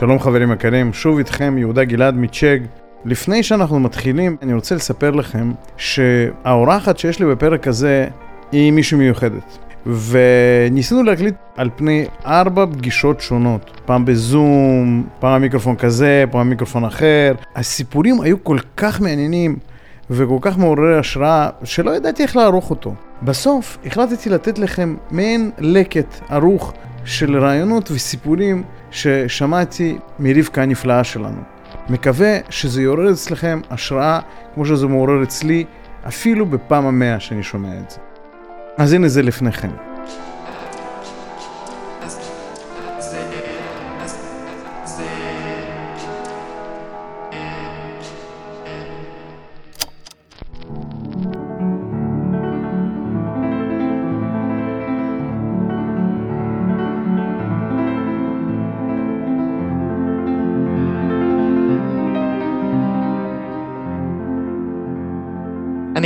שלום חברים יקרים, שוב איתכם יהודה גלעד מצ'ג. לפני שאנחנו מתחילים, אני רוצה לספר לכם שהאורחת שיש לי בפרק הזה היא מישהי מיוחדת. וניסינו להקליט על פני ארבע פגישות שונות, פעם בזום, פעם מיקרופון כזה, פעם מיקרופון אחר. הסיפורים היו כל כך מעניינים וכל כך מעוררי השראה, שלא ידעתי איך לערוך אותו. בסוף החלטתי לתת לכם מעין לקט ערוך של רעיונות וסיפורים ששמעתי מרבקה הנפלאה שלנו. מקווה שזה יעורר אצלכם השראה כמו שזה מעורר אצלי, אפילו בפעם המאה שאני שומע את זה. אז הנה זה לפניכם.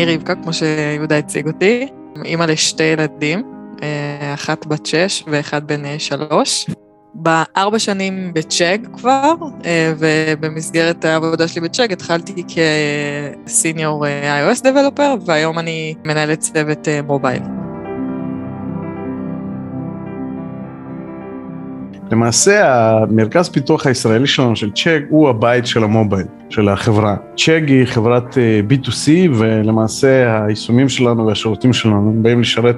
אני רבקה, כמו שיהודה הציג אותי, אימא לשתי ילדים, אה, אחת בת שש ואחד בן אה, שלוש. בארבע שנים בצ'אג כבר, אה, ובמסגרת העבודה שלי בצ'אג התחלתי כסיניור iOS דבלופר, והיום אני מנהלת צוות מובייל. למעשה המרכז פיתוח הישראלי שלנו של צ'ק הוא הבית של המובייל, של החברה. צ'ק היא חברת אה, B2C ולמעשה היישומים שלנו והשירותים שלנו באים לשרת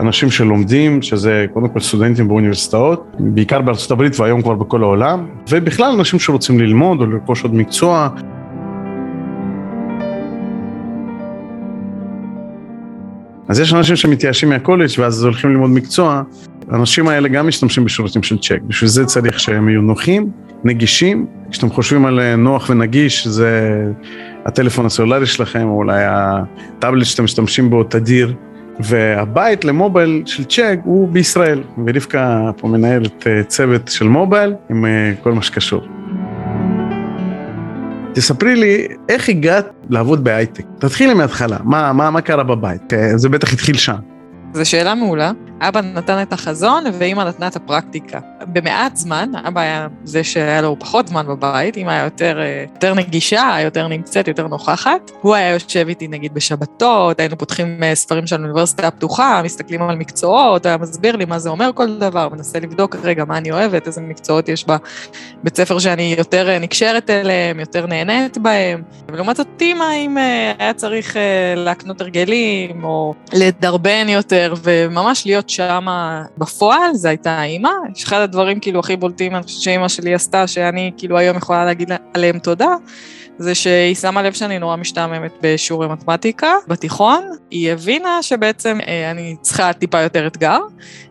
אנשים שלומדים, שזה קודם כל סטודנטים באוניברסיטאות, בעיקר בארצות הברית והיום כבר בכל העולם, ובכלל אנשים שרוצים ללמוד או לרכוש עוד מקצוע. אז יש אנשים שמתייאשים מהקולג' ואז הולכים ללמוד מקצוע, האנשים האלה גם משתמשים בשירותים של צ'ק, בשביל זה צריך שהם יהיו נוחים, נגישים. כשאתם חושבים על אה, נוח ונגיש, זה הטלפון הסלולרי שלכם, או אולי הטאבלט שאתם משתמשים בו תדיר. והבית למובייל של צ'ק הוא בישראל, ורבקה פה מנהלת אה, צוות של מובייל עם אה, כל מה שקשור. תספרי לי, איך הגעת לעבוד בהייטק? תתחילי מההתחלה, מה, מה, מה קרה בבית? זה בטח התחיל שם. זו שאלה מעולה. אבא נתן את החזון ואימא נתנה את הפרקטיקה. במעט זמן, אבא היה זה שהיה לו פחות זמן בבית, אימא היה יותר, אה, יותר נגישה, יותר נמצאת, יותר נוכחת. הוא היה יושב איתי נגיד בשבתות, היינו פותחים אה, ספרים של האוניברסיטה הפתוחה, מסתכלים על מקצועות, היה מסביר לי מה זה אומר כל דבר, מנסה לבדוק רגע מה אני אוהבת, איזה מקצועות יש בבית ספר שאני יותר אה, נקשרת אליהם, יותר נהנית בהם. ולעומת זאת אימא, אם היה צריך להקנות הרגלים, או לדרבן יותר, וממש להיות שם בפועל, זה הייתה האימא. אחד הדברים כאילו הכי בולטים, אני חושבת שאימא שלי עשתה, שאני כאילו היום יכולה להגיד עליהם תודה, זה שהיא שמה לב שאני נורא משתעממת בשיעורי מתמטיקה בתיכון. היא הבינה שבעצם אה, אני צריכה טיפה יותר אתגר,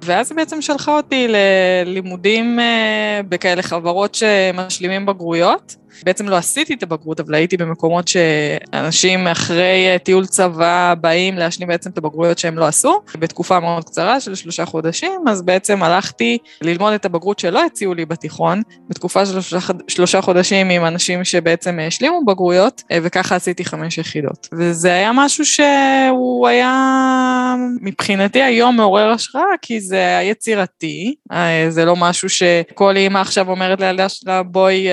ואז היא בעצם שלחה אותי ללימודים אה, בכאלה חברות שמשלימים בגרויות. בעצם לא עשיתי את הבגרות, אבל הייתי במקומות שאנשים אחרי אה, טיול צבא באים להשלים בעצם את הבגרויות שהם לא עשו, בתקופה מאוד קצרה של שלושה חודשים, אז בעצם הלכתי ללמוד את הבגרות שלא הציעו לי בתיכון, בתקופה של שלושה, חודשים עם אנשים שבעצם השלימו בגרויות, אה, וככה עשיתי חמש יחידות. וזה היה משהו שהוא היה מבחינתי היום מעורר השראה, כי זה היה יצירתי, אה, זה לא משהו שכל אימא עכשיו אומרת לילדה שלה, בואי,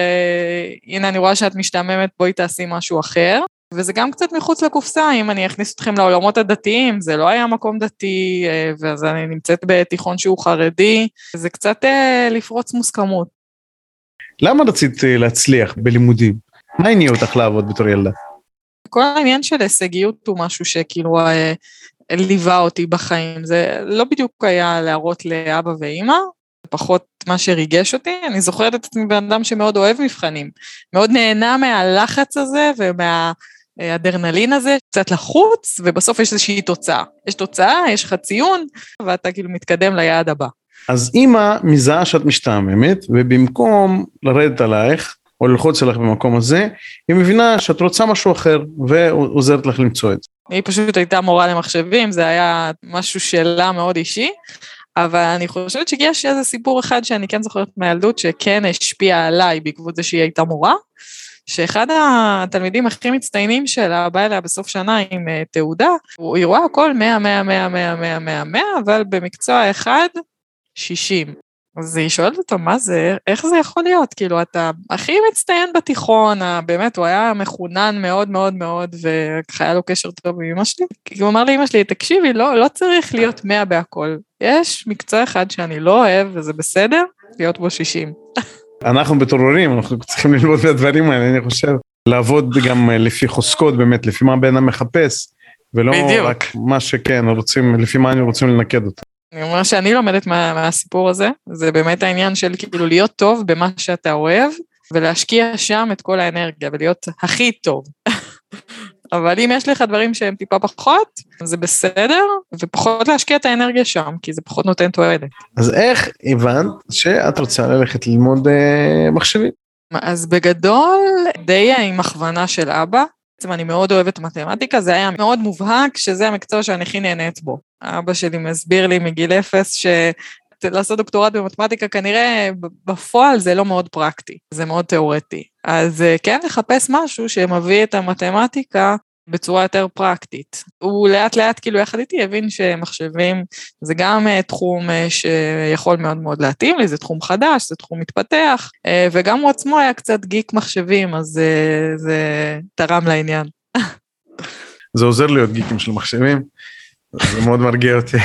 הנה אני רואה שאת משתעממת, בואי תעשי משהו אחר. וזה גם קצת מחוץ לקופסה, אם אני אכניס אתכם לעולמות הדתיים, זה לא היה מקום דתי, אה, ואז אני נמצאת בתיכון שהוא חרדי, זה קצת אה, לפרוץ מוסכמות. למה רצית אה, להצליח בלימודים? מה הניע אותך לעבוד בתור ילדה? כל העניין של הישגיות הוא משהו שכאילו ליווה אותי בחיים. זה לא בדיוק היה להראות לאבא ואימא, פחות מה שריגש אותי. אני זוכרת את עצמי בן אדם שמאוד אוהב מבחנים, מאוד נהנה מהלחץ הזה ומהאדרנלין הזה, קצת לחוץ, ובסוף יש איזושהי תוצאה. יש תוצאה, יש לך ציון, ואתה כאילו מתקדם ליעד הבא. אז אימא מזהה שאת משתעממת, ובמקום לרדת עלייך, או ללחוץ עליך במקום הזה, היא מבינה שאת רוצה משהו אחר, ועוזרת לך למצוא את זה. היא פשוט הייתה מורה למחשבים, זה היה משהו שלה מאוד אישי, אבל אני חושבת שיש איזה סיפור אחד שאני כן זוכרת מהילדות, שכן השפיע עליי בעקבות זה שהיא הייתה מורה, שאחד התלמידים הכי מצטיינים שלה בא אליה בסוף שנה עם uh, תעודה, היא רואה הכל 100, 100, 100, 100, 100, 100, 100, אבל במקצוע אחד, 60. אז היא שואלת אותו, מה זה, איך זה יכול להיות? כאילו, אתה הכי מצטיין בתיכון, באמת, הוא היה מחונן מאוד מאוד מאוד, וככה היה לו קשר טוב עם אמא שלי. הוא אמר לאמא שלי, תקשיבי, לא, לא צריך להיות מאה בהכל. יש מקצוע אחד שאני לא אוהב, וזה בסדר, להיות בו 60. אנחנו בתור הורים, אנחנו צריכים ללמוד מהדברים האלה, אני חושב. לעבוד גם לפי חוזקות, באמת, לפי מה בן אדם מחפש, ולא בדיוק. רק מה שכן, רוצים, לפי מה אני רוצים לנקד אותו. אני אומר שאני לומדת מה, מהסיפור הזה, זה באמת העניין של כאילו להיות טוב במה שאתה אוהב, ולהשקיע שם את כל האנרגיה, ולהיות הכי טוב. אבל אם יש לך דברים שהם טיפה פחות, זה בסדר, ופחות להשקיע את האנרגיה שם, כי זה פחות נותן תועלת. אז איך הבנת שאת רוצה ללכת ללמוד אה, מחשבים? אז בגדול, די עם הכוונה של אבא. בעצם אני מאוד אוהבת מתמטיקה, זה היה מאוד מובהק שזה המקצוע שאני הכי נהנית בו. אבא שלי מסביר לי מגיל אפס ש... לעשות דוקטורט במתמטיקה כנראה בפועל זה לא מאוד פרקטי, זה מאוד תיאורטי. אז אה, כן לחפש משהו שמביא את המתמטיקה בצורה יותר פרקטית. הוא לאט לאט כאילו יחד איתי הבין שמחשבים זה גם uh, תחום uh, שיכול מאוד מאוד להתאים לי, זה תחום חדש, זה תחום מתפתח, uh, וגם הוא עצמו היה קצת גיק מחשבים, אז uh, זה תרם לעניין. זה עוזר להיות גיקים של מחשבים. זה מאוד מרגיע אותי.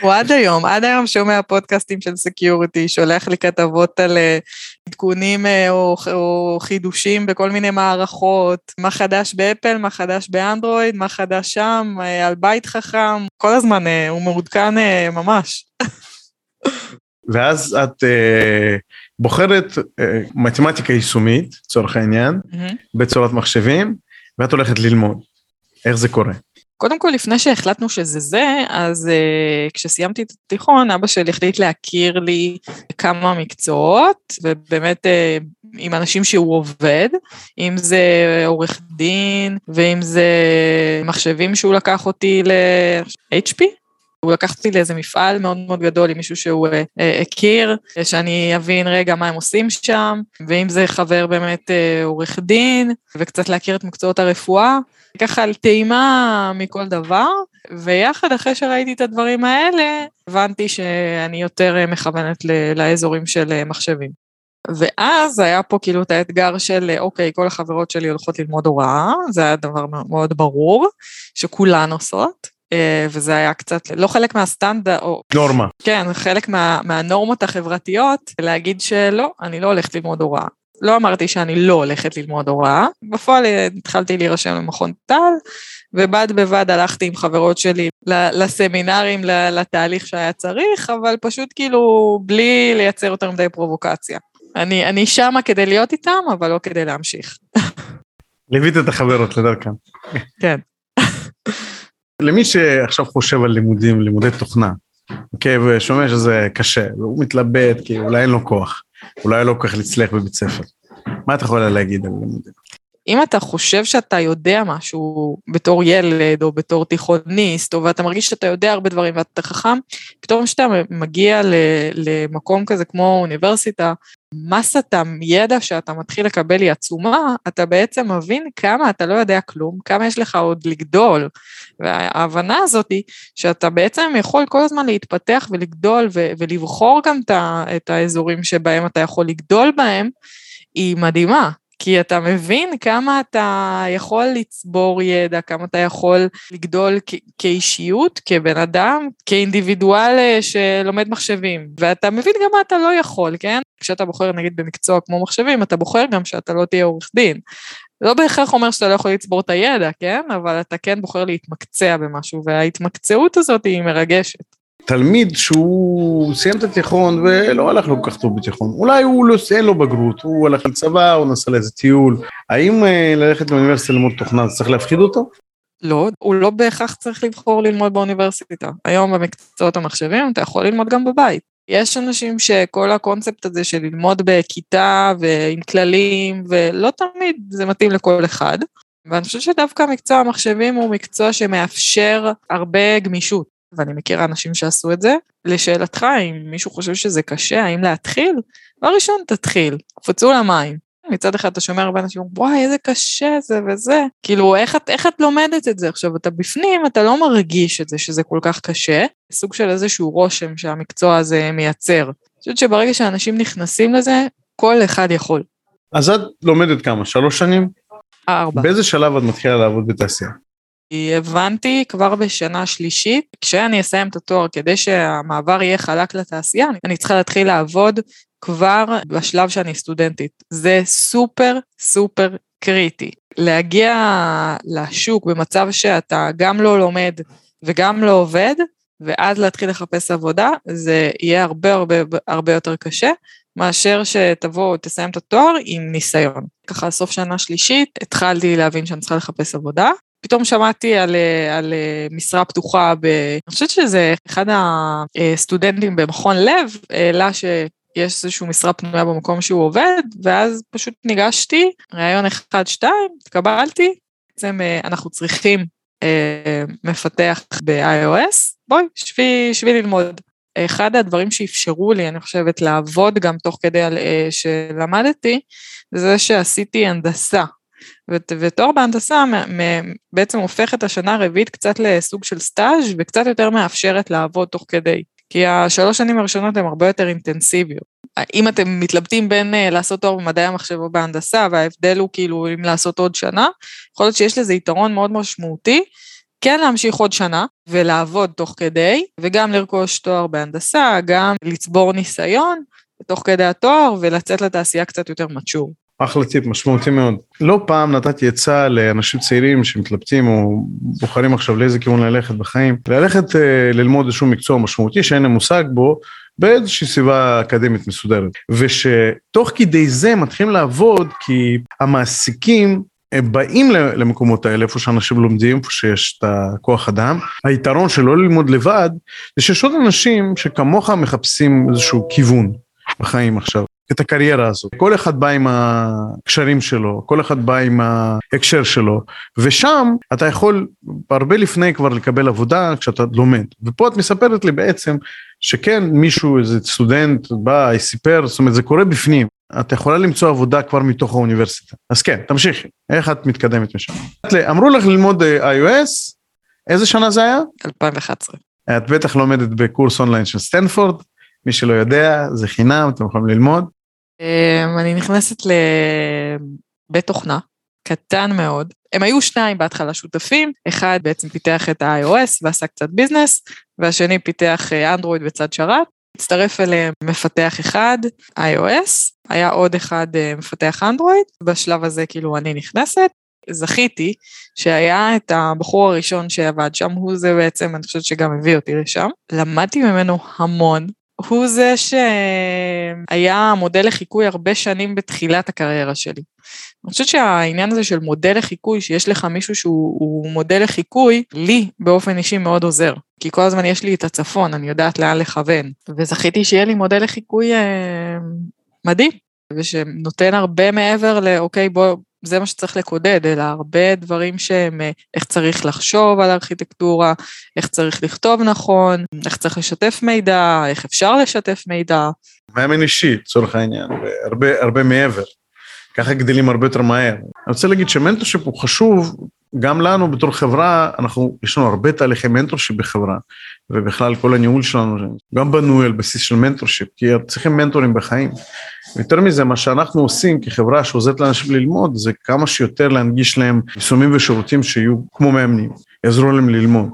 הוא עד היום, עד היום שומע פודקאסטים של security, שולח לי כתבות על אה, עדכונים אה, או, או חידושים בכל מיני מערכות, מה חדש באפל, מה חדש באנדרואיד, מה חדש שם, אה, על בית חכם, כל הזמן הוא מעודכן ממש. ואז את אה, בוחרת אה, מתמטיקה יישומית, לצורך העניין, mm-hmm. בצורת מחשבים, ואת הולכת ללמוד. איך זה קורה? קודם כל, לפני שהחלטנו שזה זה, אז uh, כשסיימתי את התיכון, אבא שלי החליט להכיר לי כמה מקצועות, ובאמת uh, עם אנשים שהוא עובד, אם זה עורך דין, ואם זה מחשבים שהוא לקח אותי ל-HP. הוא לקח אותי לאיזה מפעל מאוד מאוד גדול עם מישהו שהוא uh, uh, הכיר, שאני אבין רגע מה הם עושים שם, ואם זה חבר באמת uh, עורך דין, וקצת להכיר את מקצועות הרפואה. ככה על טעימה מכל דבר, ויחד אחרי שראיתי את הדברים האלה, הבנתי שאני יותר אה, מכוונת לאזורים של אה, מחשבים. ואז היה פה כאילו את האתגר של, אה, אוקיי, כל החברות שלי הולכות ללמוד הוראה, זה היה דבר מאוד ברור, שכולן עושות. וזה היה קצת, לא חלק מהסטנדרט, או... נורמה. כן, חלק מה, מהנורמות החברתיות, להגיד שלא, אני לא הולכת ללמוד הוראה. לא אמרתי שאני לא הולכת ללמוד הוראה, בפועל התחלתי להירשם למכון טל, ובד בבד הלכתי עם חברות שלי לסמינרים, לתהליך שהיה צריך, אבל פשוט כאילו בלי לייצר יותר מדי פרובוקציה. אני, אני שמה כדי להיות איתם, אבל לא כדי להמשיך. ליווית את החברות לדרכם. כן. למי שעכשיו חושב על לימודים, לימודי תוכנה, אוקיי, ושומע שזה קשה, והוא מתלבט כי אולי אין לו כוח. אולי לא כל כך להצליח בבית ספר. מה את יכולה להגיד על לימודים? אם אתה חושב שאתה יודע משהו בתור ילד או בתור תיכוניסט, או ואתה מרגיש שאתה יודע הרבה דברים ואתה חכם, פתאום כשאתה מגיע למקום כזה כמו אוניברסיטה, מסת הידע שאתה מתחיל לקבל היא עצומה, אתה בעצם מבין כמה אתה לא יודע כלום, כמה יש לך עוד לגדול. וההבנה הזאת היא שאתה בעצם יכול כל הזמן להתפתח ולגדול ו- ולבחור גם את האזורים שבהם אתה יכול לגדול בהם, היא מדהימה. כי אתה מבין כמה אתה יכול לצבור ידע, כמה אתה יכול לגדול כאישיות, כבן אדם, כאינדיבידואל אה, שלומד מחשבים, ואתה מבין גם מה אתה לא יכול, כן? כשאתה בוחר נגיד במקצוע כמו מחשבים, אתה בוחר גם שאתה לא תהיה עורך דין. לא בהכרח אומר שאתה לא יכול לצבור את הידע, כן? אבל אתה כן בוחר להתמקצע במשהו, וההתמקצעות הזאת היא מרגשת. תלמיד שהוא סיים את התיכון ולא הלך לו כל כך טוב בתיכון, אולי הוא לא, אין לו בגרות, הוא הלך לצבא, הוא נסע לאיזה טיול, האם אה, ללכת לאוניברסיטה ללמוד תוכנה, זה צריך להפחיד אותו? לא, הוא לא בהכרח צריך לבחור ללמוד באוניברסיטה. היום במקצועות המחשבים אתה יכול ללמוד גם בבית. יש אנשים שכל הקונספט הזה של ללמוד בכיתה ועם כללים, ולא תמיד זה מתאים לכל אחד. ואני חושבת שדווקא מקצוע המחשבים הוא מקצוע שמאפשר הרבה גמישות. ואני מכירה אנשים שעשו את זה. לשאלתך, אם מישהו חושב שזה קשה, האם להתחיל? דבר ראשון, תתחיל, קפצו למים. מצד אחד אתה שומע הרבה אנשים, וואי, איזה קשה זה וזה. כאילו, איך את, איך את לומדת את זה? עכשיו, אתה בפנים, אתה לא מרגיש את זה שזה כל כך קשה. סוג של איזשהו רושם שהמקצוע הזה מייצר. אני חושבת שברגע שאנשים נכנסים לזה, כל אחד יכול. אז את לומדת כמה? שלוש שנים? ארבע. באיזה שלב את מתחילה לעבוד בתעשייה? הבנתי כבר בשנה שלישית, כשאני אסיים את התואר, כדי שהמעבר יהיה חלק לתעשייה, אני צריכה להתחיל לעבוד כבר בשלב שאני סטודנטית. זה סופר סופר קריטי. להגיע לשוק במצב שאתה גם לא לומד וגם לא עובד, ואז להתחיל לחפש עבודה, זה יהיה הרבה הרבה הרבה יותר קשה, מאשר שתבוא, תסיים את התואר עם ניסיון. ככה, סוף שנה שלישית, התחלתי להבין שאני צריכה לחפש עבודה. פתאום שמעתי על, על משרה פתוחה, ב... אני חושבת שזה אחד הסטודנטים במכון לב, העלה ש... יש איזושהי משרה פנויה במקום שהוא עובד, ואז פשוט ניגשתי, ראיון אחד, שתיים, התקבלתי, בעצם אה, אנחנו צריכים אה, מפתח ב-iOS, בואי, שבי, שבי ללמוד. אחד הדברים שאפשרו לי, אני חושבת, לעבוד גם תוך כדי אה, שלמדתי, זה שעשיתי הנדסה. ותואר בהנדסה בעצם הופך את השנה הרביעית קצת לסוג של סטאז' וקצת יותר מאפשרת לעבוד תוך כדי. כי השלוש שנים הראשונות הן הרבה יותר אינטנסיביות. אם אתם מתלבטים בין uh, לעשות תואר במדעי המחשב או בהנדסה, וההבדל הוא כאילו אם לעשות עוד שנה, יכול להיות שיש לזה יתרון מאוד משמעותי, כן להמשיך עוד שנה ולעבוד תוך כדי, וגם לרכוש תואר בהנדסה, גם לצבור ניסיון תוך כדי התואר ולצאת לתעשייה קצת יותר מצ'ור. אחלה טיפ, משמעותי מאוד. לא פעם נתתי עצה לאנשים צעירים שמתלבטים או בוחרים עכשיו לאיזה כיוון ללכת בחיים, ללכת uh, ללמוד איזשהו מקצוע משמעותי שאין להם מושג בו, באיזושהי סביבה אקדמית מסודרת. ושתוך כדי זה מתחילים לעבוד כי המעסיקים הם באים למקומות האלה, איפה שאנשים לומדים, איפה שיש את הכוח אדם. היתרון של לא ללמוד לבד, זה שיש עוד אנשים שכמוך מחפשים איזשהו כיוון בחיים עכשיו. את הקריירה הזאת. כל אחד בא עם הקשרים שלו, כל אחד בא עם ההקשר שלו, ושם אתה יכול הרבה לפני כבר לקבל עבודה כשאתה לומד. ופה את מספרת לי בעצם שכן מישהו, איזה סטודנט בא, סיפר, זאת אומרת זה קורה בפנים. את יכולה למצוא עבודה כבר מתוך האוניברסיטה. אז כן, תמשיכי, איך את מתקדמת משם? אמרו לך ללמוד אה, iOS, איזה שנה זה היה? 2011. את בטח לומדת בקורס אונליין של סטנפורד, מי שלא יודע, זה חינם, אתם יכולים ללמוד. אמ, אני נכנסת לבית תוכנה, קטן מאוד. הם היו שניים בהתחלה שותפים, אחד בעצם פיתח את ה-iOS ועשה קצת business, והשני פיתח אנדרואיד וצד שרת. הצטרף אליהם מפתח אחד, iOS, היה עוד אחד אה, מפתח אנדרואיד, בשלב הזה כאילו אני נכנסת. זכיתי שהיה את הבחור הראשון שעבד שם, הוא זה בעצם, אני חושבת שגם הביא אותי לשם. למדתי ממנו המון, הוא זה שהיה מודל לחיקוי הרבה שנים בתחילת הקריירה שלי. אני חושבת שהעניין הזה של מודל לחיקוי, שיש לך מישהו שהוא מודל לחיקוי, לי באופן אישי מאוד עוזר. כי כל הזמן יש לי את הצפון, אני יודעת לאן לכוון. וזכיתי שיהיה לי מודל לחיקוי אה, מדהים, ושנותן הרבה מעבר לאוקיי, בוא, זה מה שצריך לקודד, אלא הרבה דברים שהם אה, איך צריך לחשוב על ארכיטקטורה, איך צריך לכתוב נכון, איך צריך לשתף מידע, איך אפשר לשתף מידע. מאמן אישי, לצורך העניין, והרבה הרבה מעבר. ככה גדלים הרבה יותר מהר. אני רוצה להגיד שמנטורשיפ הוא חשוב גם לנו בתור חברה, אנחנו, יש לנו הרבה תהליכי mentorship בחברה, ובכלל כל הניהול שלנו גם בנוי על בסיס של mentorship, כי צריכים מנטורים בחיים. יותר מזה, מה שאנחנו עושים כחברה שעוזרת לאנשים ללמוד, זה כמה שיותר להנגיש להם יישומים ושירותים שיהיו כמו מאמנים, יעזרו להם ללמוד.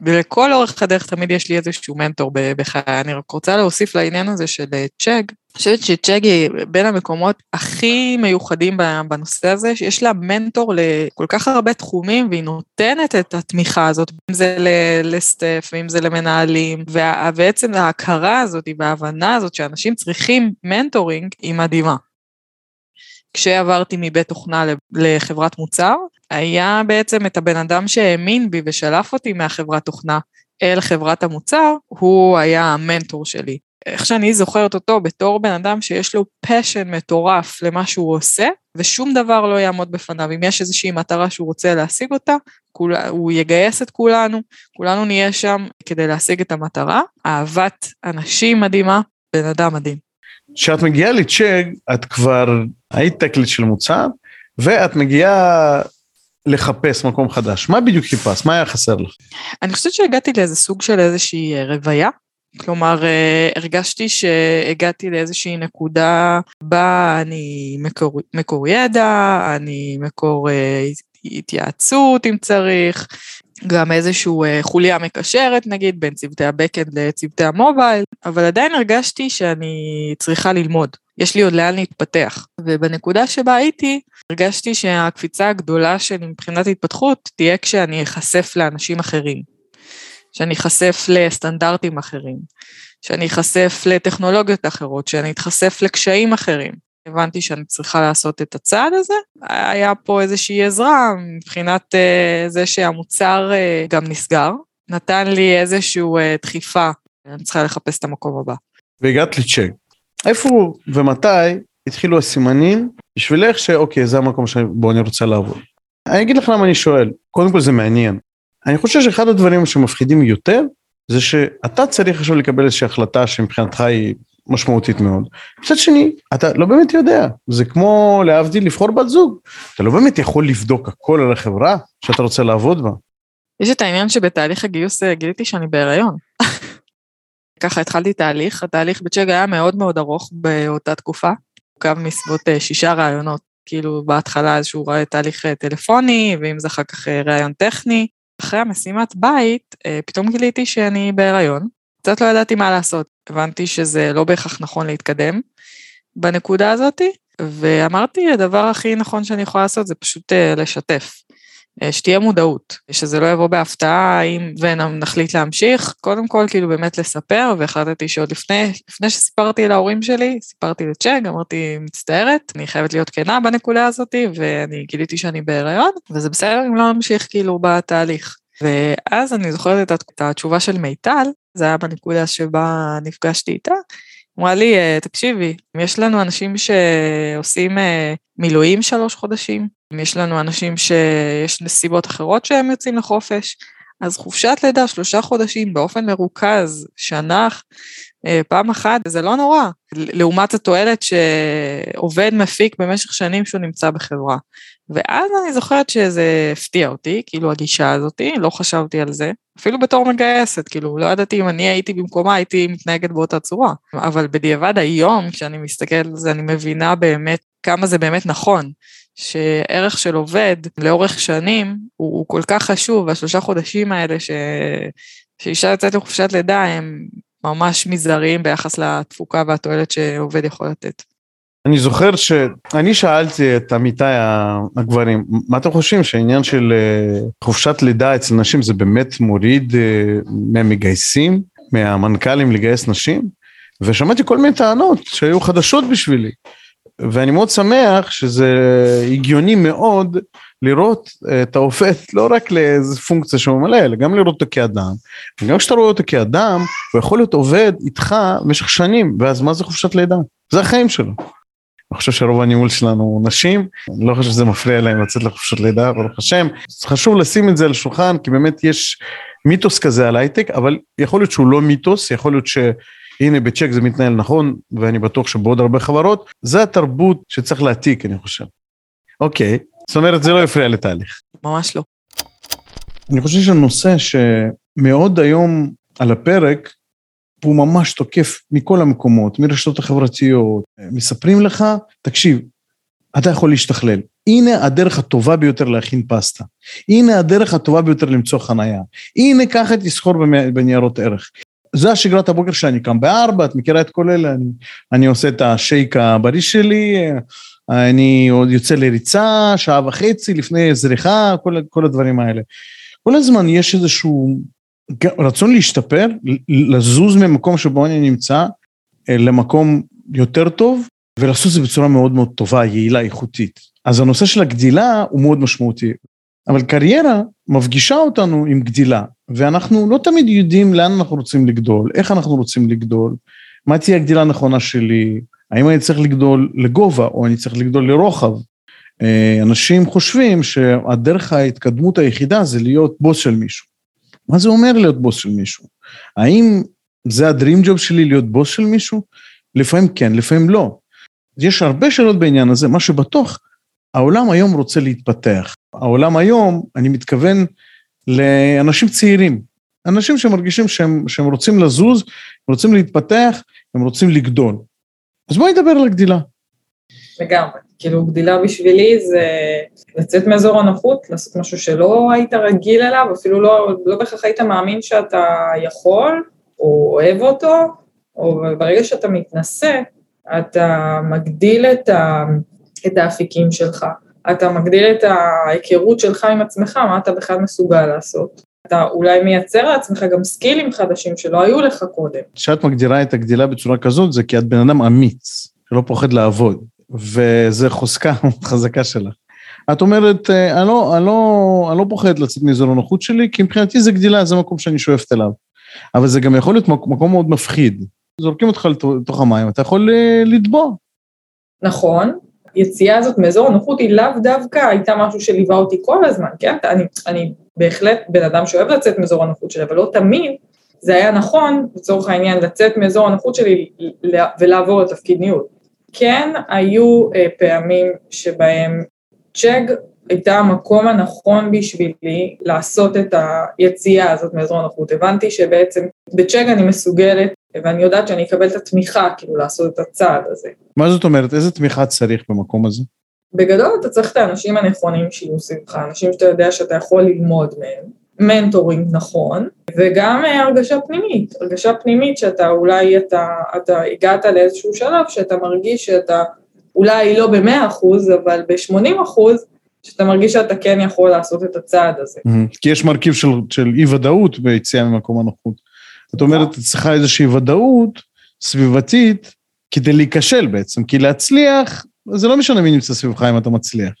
ולכל אורך הדרך תמיד יש לי איזשהו מנטור בחיי. אני רק רוצה להוסיף לעניין הזה של אה, צ'אג. אני חושבת שצ'אג היא בין המקומות הכי מיוחדים בנושא הזה, שיש לה מנטור לכל כך הרבה תחומים, והיא נותנת את התמיכה הזאת, אם זה ל staff, ואם זה למנהלים, ובעצם ההכרה הזאת וההבנה הזאת שאנשים צריכים mentoring, היא מדהימה. כשעברתי מבית תוכנה לחברת מוצר, היה בעצם את הבן אדם שהאמין בי ושלף אותי מהחברת תוכנה אל חברת המוצר, הוא היה המנטור שלי. איך שאני זוכרת אותו בתור בן אדם שיש לו passion מטורף למה שהוא עושה, ושום דבר לא יעמוד בפניו. אם יש איזושהי מטרה שהוא רוצה להשיג אותה, כול, הוא יגייס את כולנו, כולנו נהיה שם כדי להשיג את המטרה. אהבת אנשים מדהימה, בן אדם מדהים. כשאת מגיעה לצ'אג, את כבר היית תקליט של מוצר, ואת מגיעה לחפש מקום חדש. מה בדיוק חיפשת? מה היה חסר לך? אני חושבת שהגעתי לאיזה סוג של איזושהי אה, רוויה. כלומר, אה, הרגשתי שהגעתי לאיזושהי נקודה בה אני מקור, מקור ידע, אני מקור אה, התייעצות אם צריך, גם איזושהי חוליה מקשרת נגיד בין צוותי הבקאנד לצוותי המובייל, אבל עדיין הרגשתי שאני צריכה ללמוד. יש לי עוד לאן להתפתח. ובנקודה שבה הייתי, הרגשתי שהקפיצה הגדולה שלי מבחינת התפתחות תהיה כשאני אחשף לאנשים אחרים. שאני אחשף לסטנדרטים אחרים, שאני אחשף לטכנולוגיות אחרות, שאני אתחשף לקשיים אחרים. הבנתי שאני צריכה לעשות את הצעד הזה. היה פה איזושהי עזרה מבחינת uh, זה שהמוצר uh, גם נסגר, נתן לי איזושהי uh, דחיפה, אני צריכה לחפש את המקום הבא. והגעת לצ'ק. איפה ומתי התחילו הסימנים בשבילך שאוקיי, זה המקום שבו אני רוצה לעבוד. אני אגיד לך למה אני שואל, קודם כל זה מעניין. אני חושב שאחד הדברים שמפחידים יותר, זה שאתה צריך עכשיו לקבל איזושהי החלטה שמבחינתך היא משמעותית מאוד. מצד שני, אתה לא באמת יודע, זה כמו להבדיל לבחור בת זוג, אתה לא באמת יכול לבדוק הכל על החברה שאתה רוצה לעבוד בה. יש את העניין שבתהליך הגיוס אה, גיליתי שאני בהיריון. ככה התחלתי תהליך, התהליך בצ'אג היה מאוד מאוד ארוך באותה תקופה, הורכב מסביבות אה, שישה רעיונות, כאילו בהתחלה איזשהו תהליך אה, טלפוני, ואם זה אחר כך ראיון טכני. אחרי המשימת בית, פתאום גיליתי שאני בהיריון, קצת לא ידעתי מה לעשות. הבנתי שזה לא בהכרח נכון להתקדם בנקודה הזאתי, ואמרתי, הדבר הכי נכון שאני יכולה לעשות זה פשוט לשתף. אה, שתהיה מודעות, שזה לא יבוא בהפתעה אם ונחליט להמשיך, קודם כל כאילו באמת לספר, והחלטתי שעוד לפני, לפני שסיפרתי להורים שלי, סיפרתי לצ'ק, אמרתי, מצטערת, אני חייבת להיות כנה בנקודה הזאת, ואני גיליתי שאני בהיריון, וזה בסדר אם לא נמשיך כאילו בתהליך. ואז אני זוכרת את התשובה של מיטל, זה היה בנקודה שבה נפגשתי איתה, אמרה לי, אה, תקשיבי, יש לנו אנשים שעושים אה, מילואים שלוש חודשים, יש לנו אנשים שיש נסיבות אחרות שהם יוצאים לחופש, אז חופשת לידה שלושה חודשים באופן מרוכז, שנה, אה, פעם אחת, זה לא נורא, לעומת התועלת שעובד מפיק במשך שנים שהוא נמצא בחברה. ואז אני זוכרת שזה הפתיע אותי, כאילו הגישה הזאתי, לא חשבתי על זה, אפילו בתור מגייסת, כאילו לא ידעתי אם אני הייתי במקומה, הייתי מתנהגת באותה צורה. אבל בדיעבד היום, כשאני מסתכלת על זה, אני מבינה באמת כמה זה באמת נכון. שערך של עובד לאורך שנים הוא, הוא כל כך חשוב, והשלושה חודשים האלה ש... שאישה יוצאת לחופשת לידה הם ממש מזעריים ביחס לתפוקה והתועלת שעובד יכול לתת. אני זוכר שאני שאלתי את עמיתיי הגברים, מה אתם חושבים שהעניין של אה, חופשת לידה אצל נשים זה באמת מוריד אה, מהמגייסים, מהמנכ"לים לגייס נשים? ושמעתי כל מיני טענות שהיו חדשות בשבילי. ואני מאוד שמח שזה הגיוני מאוד לראות את העובד לא רק לאיזה פונקציה שהוא ממלא, אלא גם לראות אותו כאדם. וגם כשאתה רואה אותו כאדם, הוא יכול להיות עובד איתך במשך שנים, ואז מה זה חופשת לידה? זה החיים שלו. אני חושב שרוב הניהול שלנו נשים, אני לא חושב שזה מפריע להם לצאת לחופשת לידה, ברוך השם. חשוב לשים את זה על השולחן, כי באמת יש מיתוס כזה על הייטק, אבל יכול להיות שהוא לא מיתוס, יכול להיות ש... הנה בצ'ק זה מתנהל נכון, ואני בטוח שבעוד הרבה חברות, זה התרבות שצריך להעתיק, אני חושב. אוקיי, זאת אומרת, זה לא יפריע לתהליך. ממש לא. אני חושב שהנושא שמאוד היום על הפרק, הוא ממש תוקף מכל המקומות, מרשתות החברתיות, מספרים לך, תקשיב, אתה יכול להשתכלל. הנה הדרך הטובה ביותר להכין פסטה. הנה הדרך הטובה ביותר למצוא חנייה. הנה ככה תסחור בניירות ערך. זה השגרת הבוקר שאני קם בארבע, את מכירה את כל אלה, אני, אני עושה את השייק הבריא שלי, אני עוד יוצא לריצה, שעה וחצי לפני זריחה, כל, כל הדברים האלה. כל הזמן יש איזשהו רצון להשתפר, לזוז ממקום שבו אני נמצא למקום יותר טוב, ולעשות את זה בצורה מאוד מאוד טובה, יעילה, איכותית. אז הנושא של הגדילה הוא מאוד משמעותי. אבל קריירה מפגישה אותנו עם גדילה, ואנחנו לא תמיד יודעים לאן אנחנו רוצים לגדול, איך אנחנו רוצים לגדול, מה תהיה הגדילה הנכונה שלי, האם אני צריך לגדול לגובה או אני צריך לגדול לרוחב. אה, אנשים חושבים שהדרך ההתקדמות היחידה זה להיות בוס של מישהו. מה זה אומר להיות בוס של מישהו? האם זה הדרים ג'וב שלי להיות בוס של מישהו? לפעמים כן, לפעמים לא. יש הרבה שאלות בעניין הזה, מה שבטוח, העולם היום רוצה להתפתח. העולם היום, אני מתכוון לאנשים צעירים. אנשים שמרגישים שהם, שהם רוצים לזוז, רוצים להתפתח, הם רוצים לגדול. אז בואי נדבר על הגדילה. לגמרי. כאילו, גדילה בשבילי זה לצאת מאזור הנוחות, לעשות משהו שלא היית רגיל אליו, אפילו לא, לא בהכרח היית מאמין שאתה יכול, או אוהב אותו, או ברגע שאתה מתנשא, אתה מגדיל את, ה, את האפיקים שלך, אתה מגדיל את ההיכרות שלך עם עצמך, מה אתה בכלל מסוגל לעשות. אתה אולי מייצר לעצמך גם סקילים חדשים שלא היו לך קודם. כשאת מגדירה את הגדילה בצורה כזאת, זה כי את בן אדם אמיץ, שלא פוחד לעבוד, וזה חוזקה חזקה שלך. את אומרת, אה, אני לא, אני, לא, אני לא פוחד לצאת מאזור הנוחות שלי, כי מבחינתי זה גדילה, זה מקום שאני שואפת אליו. אבל זה גם יכול להיות מקום מאוד מפחיד. זורקים אותך לתוך המים, אתה יכול אה, לטבוע. נכון, היציאה הזאת מאזור הנוחות היא לאו דווקא הייתה משהו שליווה אותי כל הזמן, כן? אני, אני בהחלט בן אדם שאוהב לצאת מאזור הנוחות שלי, אבל לא תמיד זה היה נכון, לצורך העניין, לצאת מאזור הנוחות שלי ולעבור לתפקיד ניהול. כן, היו אה, פעמים שבהם צ'אג הייתה המקום הנכון בשבילי לעשות את היציאה הזאת מאזור הנוחות. הבנתי שבעצם בצ'אג אני מסוגלת, ואני יודעת שאני אקבל את התמיכה, כאילו, לעשות את הצעד הזה. מה זאת אומרת? איזה תמיכה צריך במקום הזה? בגדול אתה צריך את האנשים הנכונים שיהיו סביבך, אנשים שאתה יודע שאתה יכול ללמוד מהם, מנטורינג נכון, וגם אה, הרגשה פנימית, הרגשה פנימית שאתה אולי אתה, אתה הגעת לאיזשהו שלב שאתה מרגיש שאתה אולי לא במאה אחוז, אבל בשמונים אחוז, שאתה מרגיש שאתה כן יכול לעשות את הצעד הזה. כי יש מרכיב של, של אי-ודאות ביציאה ממקום הנוחות. זאת אומרת, צריכה איזושהי ודאות סביבתית כדי להיכשל בעצם, כי להצליח, זה לא משנה מי נמצא סביבך אם אתה מצליח.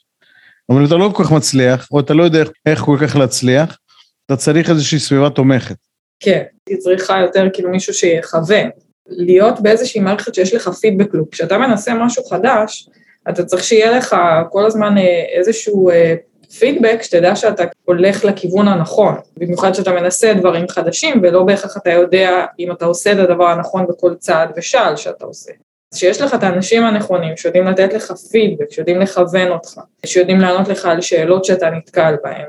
אבל אם אתה לא כל כך מצליח, או אתה לא יודע איך, איך כל כך להצליח, אתה צריך איזושהי סביבה תומכת. כן, היא צריכה יותר כאילו מישהו שיכוון. להיות באיזושהי מערכת שיש לך פידבק לופ. כשאתה מנסה משהו חדש, אתה צריך שיהיה לך כל הזמן אה, איזשהו אה, פידבק, שתדע שאתה הולך לכיוון הנכון. במיוחד שאתה מנסה דברים חדשים, ולא בהכרח אתה יודע אם אתה עושה את הדבר הנכון בכל צעד ושעל שאתה עושה. אז שיש לך את האנשים הנכונים, שיודעים לתת לך פידבק, שיודעים לכוון אותך, שיודעים לענות לך על שאלות שאתה נתקל בהן,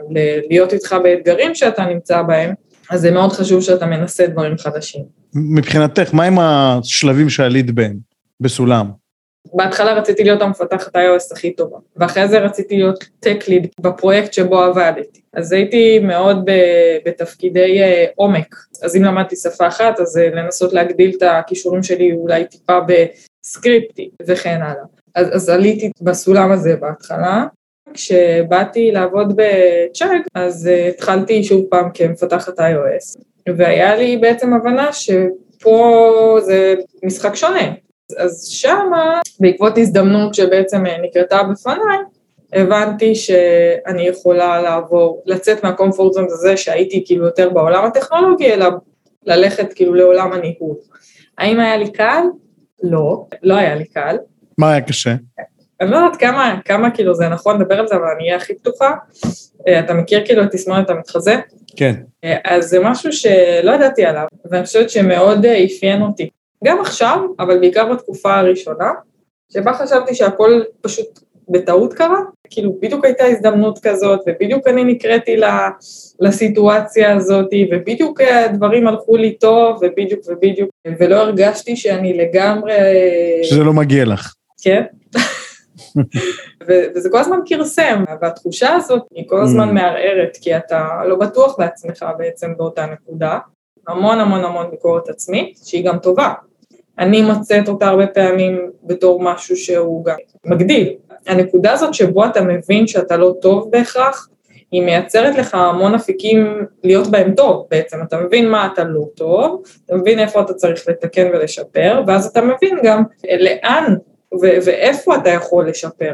להיות איתך באתגרים שאתה נמצא בהם, אז זה מאוד חשוב שאתה מנסה דברים חדשים. מבחינתך, מה עם השלבים שעלית בהם בסולם? בהתחלה רציתי להיות המפתחת iOS הכי טובה, ואחרי זה רציתי להיות tech lead בפרויקט שבו עבדתי. אז הייתי מאוד בתפקידי אה, עומק, אז אם למדתי שפה אחת, אז אה, לנסות להגדיל את הכישורים שלי אולי טיפה בסקריפטי וכן הלאה. אז, אז עליתי בסולם הזה בהתחלה. כשבאתי לעבוד בצ'אג, אז uh, התחלתי שוב פעם כמפתחת iOS, והיה לי בעצם הבנה שפה זה משחק שונה. אז שמה, בעקבות הזדמנות שבעצם אה, נקרתה בפניי, הבנתי שאני יכולה לעבור, לצאת מהקומפורט זון הזה שהייתי כאילו יותר בעולם הטכנולוגי, אלא ללכת כאילו לעולם הניהול. האם היה לי קל? לא, לא היה לי קל. מה היה קשה? אני לא יודעת כמה, כמה כאילו זה נכון לדבר על זה, אבל אני אהיה הכי פתוחה. אה, אתה מכיר כאילו את תסמונת המתחזה? כן. אה, אז זה משהו שלא ידעתי עליו, ואני חושבת שמאוד אפיין אותי. גם עכשיו, אבל בעיקר בתקופה הראשונה, שבה חשבתי שהכל פשוט בטעות קרה, כאילו בדיוק הייתה הזדמנות כזאת, ובדיוק אני נקראתי לסיטואציה הזאת, ובדיוק הדברים הלכו לי טוב, ובדיוק ובדיוק, ולא הרגשתי שאני לגמרי... שזה לא מגיע לך. כן. וזה כל הזמן כרסם, והתחושה הזאת היא כל הזמן mm. מערערת, כי אתה לא בטוח בעצמך בעצם באותה נקודה. המון המון המון ביקורת עצמית, שהיא גם טובה, אני מוצאת אותה הרבה פעמים בתור משהו שהוא גם מגדיל. הנקודה הזאת שבו אתה מבין שאתה לא טוב בהכרח, היא מייצרת לך המון אפיקים להיות בהם טוב בעצם, אתה מבין מה אתה לא טוב, אתה מבין איפה אתה צריך לתקן ולשפר, ואז אתה מבין גם לאן ו- ואיפה אתה יכול לשפר.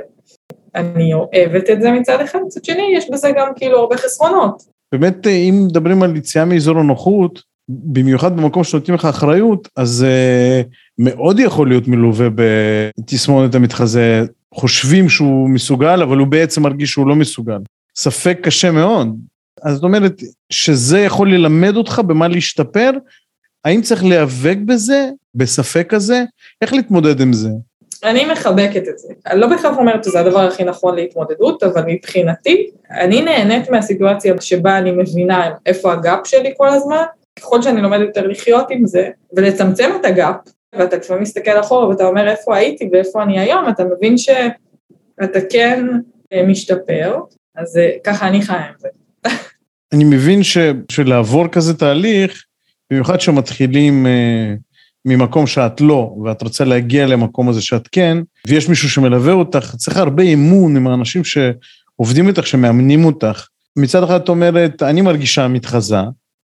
אני אוהבת את זה מצד אחד, מצד שני יש בזה גם כאילו הרבה חסרונות. באמת, אם מדברים על יציאה מאזור הנוחות, במיוחד במקום שנותנים לך אחריות, אז uh, מאוד יכול להיות מלווה בתסמונת המתחזה. חושבים שהוא מסוגל, אבל הוא בעצם מרגיש שהוא לא מסוגל. ספק קשה מאוד. אז זאת אומרת, שזה יכול ללמד אותך במה להשתפר, האם צריך להיאבק בזה, בספק הזה? איך להתמודד עם זה? אני מחבקת את זה. אני לא בהכרח אומרת שזה הדבר הכי נכון להתמודדות, אבל מבחינתי, אני נהנית מהסיטואציה שבה אני מבינה איפה הגאפ שלי כל הזמן, ככל שאני לומדת יותר לחיות עם זה, ולצמצם את הגאפ, ואתה לפעמים מסתכל אחורה ואתה אומר איפה הייתי ואיפה אני היום, אתה מבין שאתה כן אה, משתפר, אז אה, ככה אני חיה עם זה. אני מבין ש, שלעבור כזה תהליך, במיוחד שמתחילים אה, ממקום שאת לא, ואת רוצה להגיע למקום הזה שאת כן, ויש מישהו שמלווה אותך, צריך הרבה אמון עם האנשים שעובדים איתך, שמאמנים אותך. מצד אחד את אומרת, אני מרגישה מתחזה,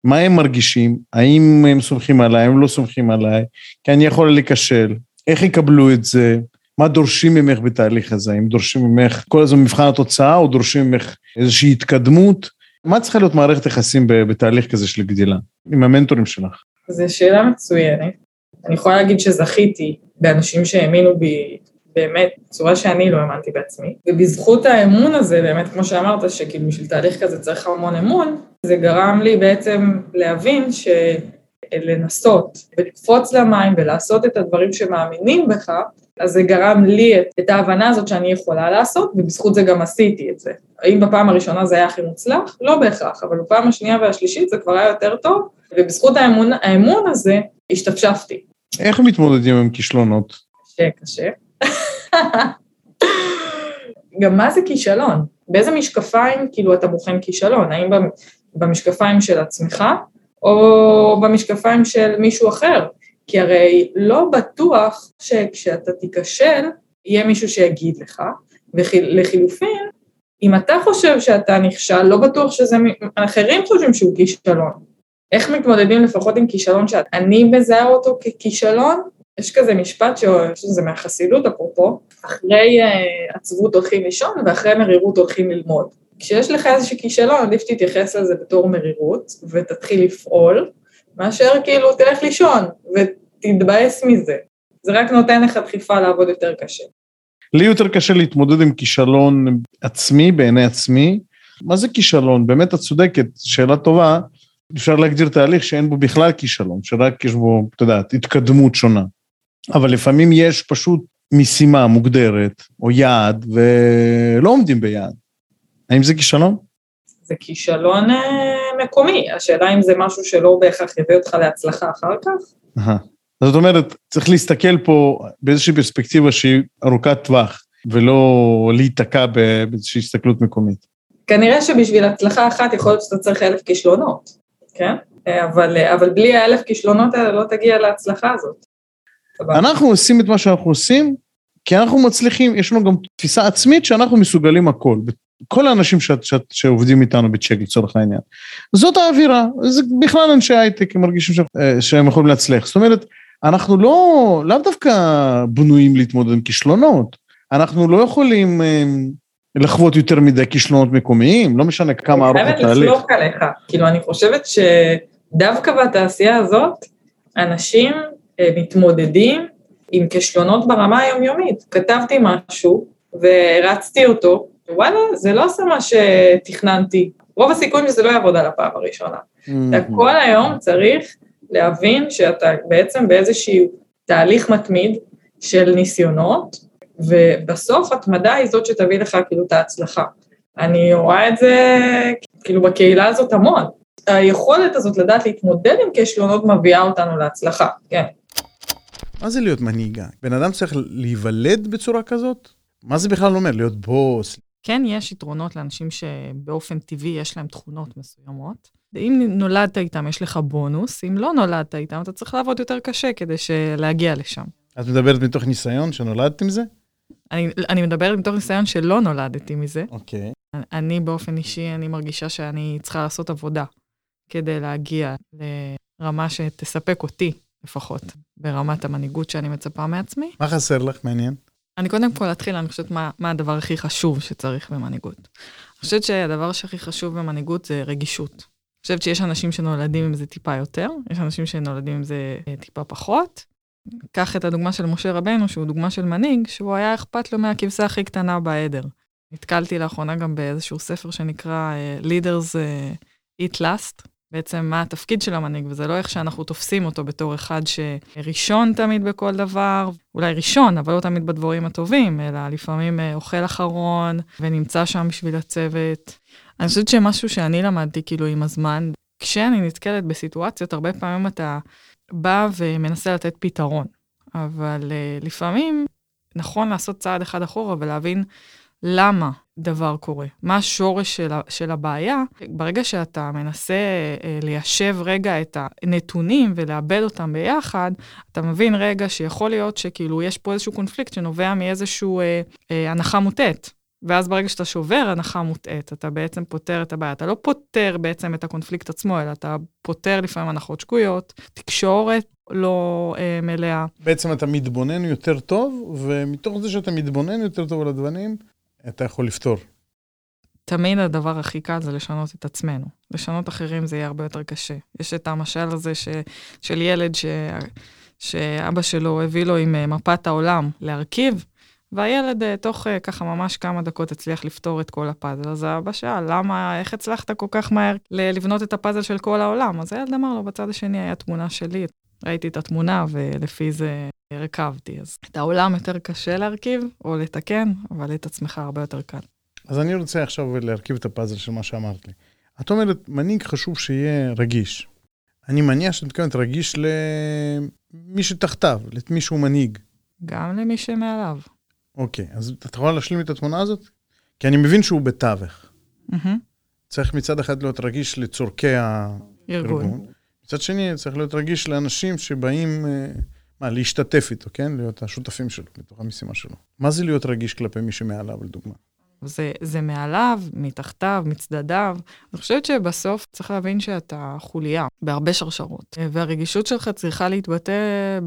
מה הם מרגישים, האם הם סומכים עליי, הם לא סומכים עליי, כי אני יכול להיכשל, איך יקבלו את זה, מה דורשים ממך בתהליך הזה, אם דורשים ממך כל הזמן מבחן התוצאה, או דורשים ממך איזושהי התקדמות, מה צריכה להיות מערכת יחסים בתהליך כזה של גדילה, עם המנטורים שלך? זו שאלה מצוינת. אני יכולה להגיד שזכיתי באנשים שהאמינו בי באמת בצורה שאני לא האמנתי בעצמי. ובזכות האמון הזה, באמת, כמו שאמרת, שכאילו בשביל תהליך כזה צריך המון אמון, זה גרם לי בעצם להבין שלנסות ולקפוץ למים ולעשות את הדברים שמאמינים בך, אז זה גרם לי את, את ההבנה הזאת שאני יכולה לעשות, ובזכות זה גם עשיתי את זה. האם בפעם הראשונה זה היה הכי מוצלח? לא בהכרח, אבל בפעם השנייה והשלישית זה כבר היה יותר טוב, ובזכות האמון, האמון הזה השתפשפתי. איך מתמודדים עם כישלונות? קשה, קשה. גם מה זה כישלון? באיזה משקפיים כאילו אתה בוחן כישלון? האם במשקפיים של עצמך או במשקפיים של מישהו אחר? כי הרי לא בטוח שכשאתה תיכשל, יהיה מישהו שיגיד לך, ולחילופין, אם אתה חושב שאתה נכשל, לא בטוח שזה, אחרים חושבים שהוא כישלון. איך מתמודדים לפחות עם כישלון שאני מזהה אותו ככישלון? יש כזה משפט שזה מהחסידות אפרופו, אחרי uh, עצבות הולכים לישון ואחרי מרירות הולכים ללמוד. כשיש לך איזשהו כישלון, עדיף שתתייחס לזה בתור מרירות ותתחיל לפעול, מאשר כאילו תלך לישון ותתבאס מזה. זה רק נותן לך דחיפה לעבוד יותר קשה. לי יותר קשה להתמודד עם כישלון עצמי, בעיני עצמי. מה זה כישלון? באמת את צודקת, שאלה טובה. אפשר להגדיר תהליך שאין בו בכלל כישלון, שרק יש בו, את יודעת, התקדמות שונה. אבל לפעמים יש פשוט משימה מוגדרת, או יעד, ולא עומדים ביעד. האם זה כישלון? זה כישלון אה, מקומי, השאלה אם זה משהו שלא בהכרח יביא אותך להצלחה אחר כך. אז זאת אומרת, צריך להסתכל פה באיזושהי פרספקטיבה שהיא ארוכת טווח, ולא להיתקע באיזושהי הסתכלות מקומית. כנראה שבשביל הצלחה אחת יכול להיות שאתה צריך אלף כישלונות, כן? אבל, אבל בלי האלף כישלונות האלה לא תגיע להצלחה הזאת. אנחנו עושים את מה שאנחנו עושים, כי אנחנו מצליחים, יש לנו גם תפיסה עצמית שאנחנו מסוגלים הכל. כל האנשים ש, ש, שעובדים איתנו בצ'ק לצורך העניין. זאת האווירה, זה בכלל אנשי הייטק, הם מרגישים ש, אה, שהם יכולים להצליח. זאת אומרת, אנחנו לא, לאו דווקא בנויים להתמודד עם כישלונות. אנחנו לא יכולים אה, לחוות יותר מדי כישלונות מקומיים, לא משנה כמה ארוך התהליך. אני חייבת לסלוק עליך, כאילו אני חושבת שדווקא בתעשייה הזאת, אנשים מתמודדים עם כישלונות ברמה היומיומית. כתבתי משהו והרצתי אותו, וואלה, זה לא עושה מה שתכננתי. רוב הסיכויים שזה לא יעבוד על הפעם הראשונה. אתה כל היום צריך להבין שאתה בעצם באיזשהו תהליך מתמיד של ניסיונות, ובסוף התמדה היא זאת שתביא לך כאילו את ההצלחה. אני רואה את זה כאילו בקהילה הזאת המון. היכולת הזאת לדעת להתמודד עם כישלונות מביאה אותנו להצלחה, כן. מה זה להיות מנהיגה? בן אדם צריך להיוולד בצורה כזאת? מה זה בכלל אומר? להיות בוס? כן, יש יתרונות לאנשים שבאופן טבעי יש להם תכונות מסוימות. אם נולדת איתם, יש לך בונוס, אם לא נולדת איתם, אתה צריך לעבוד יותר קשה כדי להגיע לשם. את מדברת מתוך ניסיון שנולדת עם זה? אני, אני מדברת מתוך ניסיון שלא נולדתי מזה. אוקיי. Okay. אני באופן אישי, אני מרגישה שאני צריכה לעשות עבודה כדי להגיע לרמה שתספק אותי לפחות, ברמת המנהיגות שאני מצפה מעצמי. מה חסר לך? מעניין. אני קודם כל אתחיל, אני חושבת מה, מה הדבר הכי חשוב שצריך במנהיגות. אני חושבת שהדבר שהכי חשוב במנהיגות זה רגישות. אני חושבת שיש אנשים שנולדים עם זה טיפה יותר, יש אנשים שנולדים עם זה אה, טיפה פחות. קח את הדוגמה של משה רבנו, שהוא דוגמה של מנהיג, שהוא היה אכפת לו מהכבשה הכי קטנה בעדר. נתקלתי לאחרונה גם באיזשהו ספר שנקרא uh, Leaders uh, Eat Last, בעצם מה התפקיד של המנהיג, וזה לא איך שאנחנו תופסים אותו בתור אחד שראשון תמיד בכל דבר, אולי ראשון, אבל לא תמיד בדבורים הטובים, אלא לפעמים אה, אוכל אחרון ונמצא שם בשביל הצוות. אני חושבת שמשהו שאני למדתי כאילו עם הזמן, כשאני נתקלת בסיטואציות, הרבה פעמים אתה בא ומנסה לתת פתרון, אבל uh, לפעמים נכון לעשות צעד אחד אחורה ולהבין למה דבר קורה, מה השורש של, של הבעיה. ברגע שאתה מנסה uh, ליישב רגע את הנתונים ולאבד אותם ביחד, אתה מבין רגע שיכול להיות שכאילו יש פה איזשהו קונפליקט שנובע מאיזשהו uh, uh, הנחה מוטעת. ואז ברגע שאתה שובר הנחה מוטעית, אתה בעצם פותר את הבעיה. אתה לא פותר בעצם את הקונפליקט עצמו, אלא אתה פותר לפעמים הנחות שגויות, תקשורת לא אה, מלאה. בעצם אתה מתבונן יותר טוב, ומתוך זה שאתה מתבונן יותר טוב על הדברים, אתה יכול לפתור. תמיד הדבר הכי קל זה לשנות את עצמנו. לשנות אחרים זה יהיה הרבה יותר קשה. יש את המשל הזה ש, של ילד ש, שאבא שלו הביא לו עם אה, מפת העולם להרכיב, והילד אה, תוך אה, ככה ממש כמה דקות הצליח לפתור את כל הפאזל. אז האבא שאל, למה, איך הצלחת כל כך מהר לבנות את הפאזל של כל העולם? אז הילד אמר לו, בצד השני היה תמונה שלי. ראיתי את התמונה ולפי זה הרכבתי. אז את העולם יותר קשה להרכיב או לתקן, אבל את עצמך הרבה יותר קל. אז אני רוצה עכשיו להרכיב את הפאזל של מה שאמרת לי. את אומרת, מנהיג חשוב שיהיה רגיש. אני מניח שאת מתכוונת רגיש למי שתחתיו, למי שהוא מנהיג. גם למי שמעליו. אוקיי, אז את יכולה להשלים את התמונה הזאת? כי אני מבין שהוא בתווך. Mm-hmm. צריך מצד אחד להיות רגיש לצורכי הארגון. מצד שני, צריך להיות רגיש לאנשים שבאים, אה, מה, להשתתף איתו, כן? להיות השותפים שלו, בתוך המשימה שלו. מה זה להיות רגיש כלפי מי שמעליו, לדוגמה? זה, זה מעליו, מתחתיו, מצדדיו. אני חושבת שבסוף צריך להבין שאתה חוליה בהרבה שרשרות, והרגישות שלך צריכה להתבטא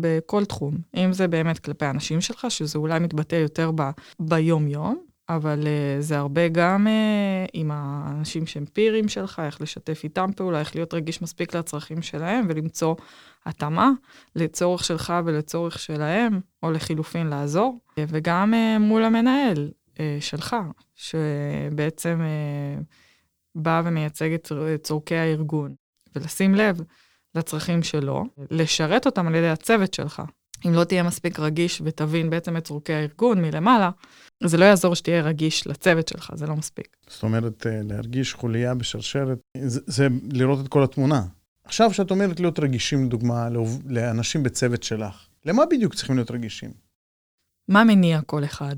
בכל תחום. אם זה באמת כלפי האנשים שלך, שזה אולי מתבטא יותר ב, ביום-יום, אבל uh, זה הרבה גם uh, עם האנשים שהם פירים שלך, איך לשתף איתם פעולה, איך להיות רגיש מספיק לצרכים שלהם ולמצוא התאמה לצורך שלך ולצורך שלהם, או לחילופין לעזור, וגם uh, מול המנהל, אה, שלך, שבעצם אה, בא ומייצג את צורכי הארגון, ולשים לב לצרכים שלו, לשרת אותם על ידי הצוות שלך. אם לא תהיה מספיק רגיש ותבין בעצם את צורכי הארגון מלמעלה, זה לא יעזור שתהיה רגיש לצוות שלך, זה לא מספיק. זאת אומרת, אה, להרגיש חוליה בשרשרת, זה, זה לראות את כל התמונה. עכשיו, שאת אומרת להיות רגישים, לדוגמה, לאנשים בצוות שלך, למה בדיוק צריכים להיות רגישים? מה מניע כל אחד?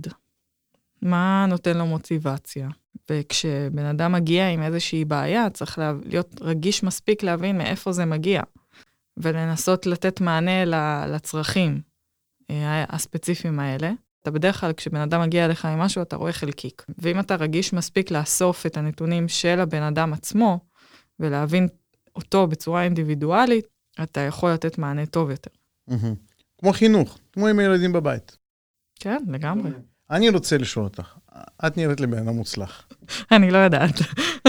מה נותן לו מוטיבציה. וכשבן אדם מגיע עם איזושהי בעיה, צריך להיות רגיש מספיק להבין מאיפה זה מגיע, ולנסות לתת מענה לצרכים אה, הספציפיים האלה. אתה בדרך כלל, כשבן אדם מגיע אליך עם משהו, אתה רואה חלקיק. ואם אתה רגיש מספיק לאסוף את הנתונים של הבן אדם עצמו, ולהבין אותו בצורה אינדיבידואלית, אתה יכול לתת מענה טוב יותר. כמו חינוך, כמו עם הילדים בבית. כן, לגמרי. אני רוצה לשאול אותך, את נראית לי אדם מוצלח. אני לא יודעת.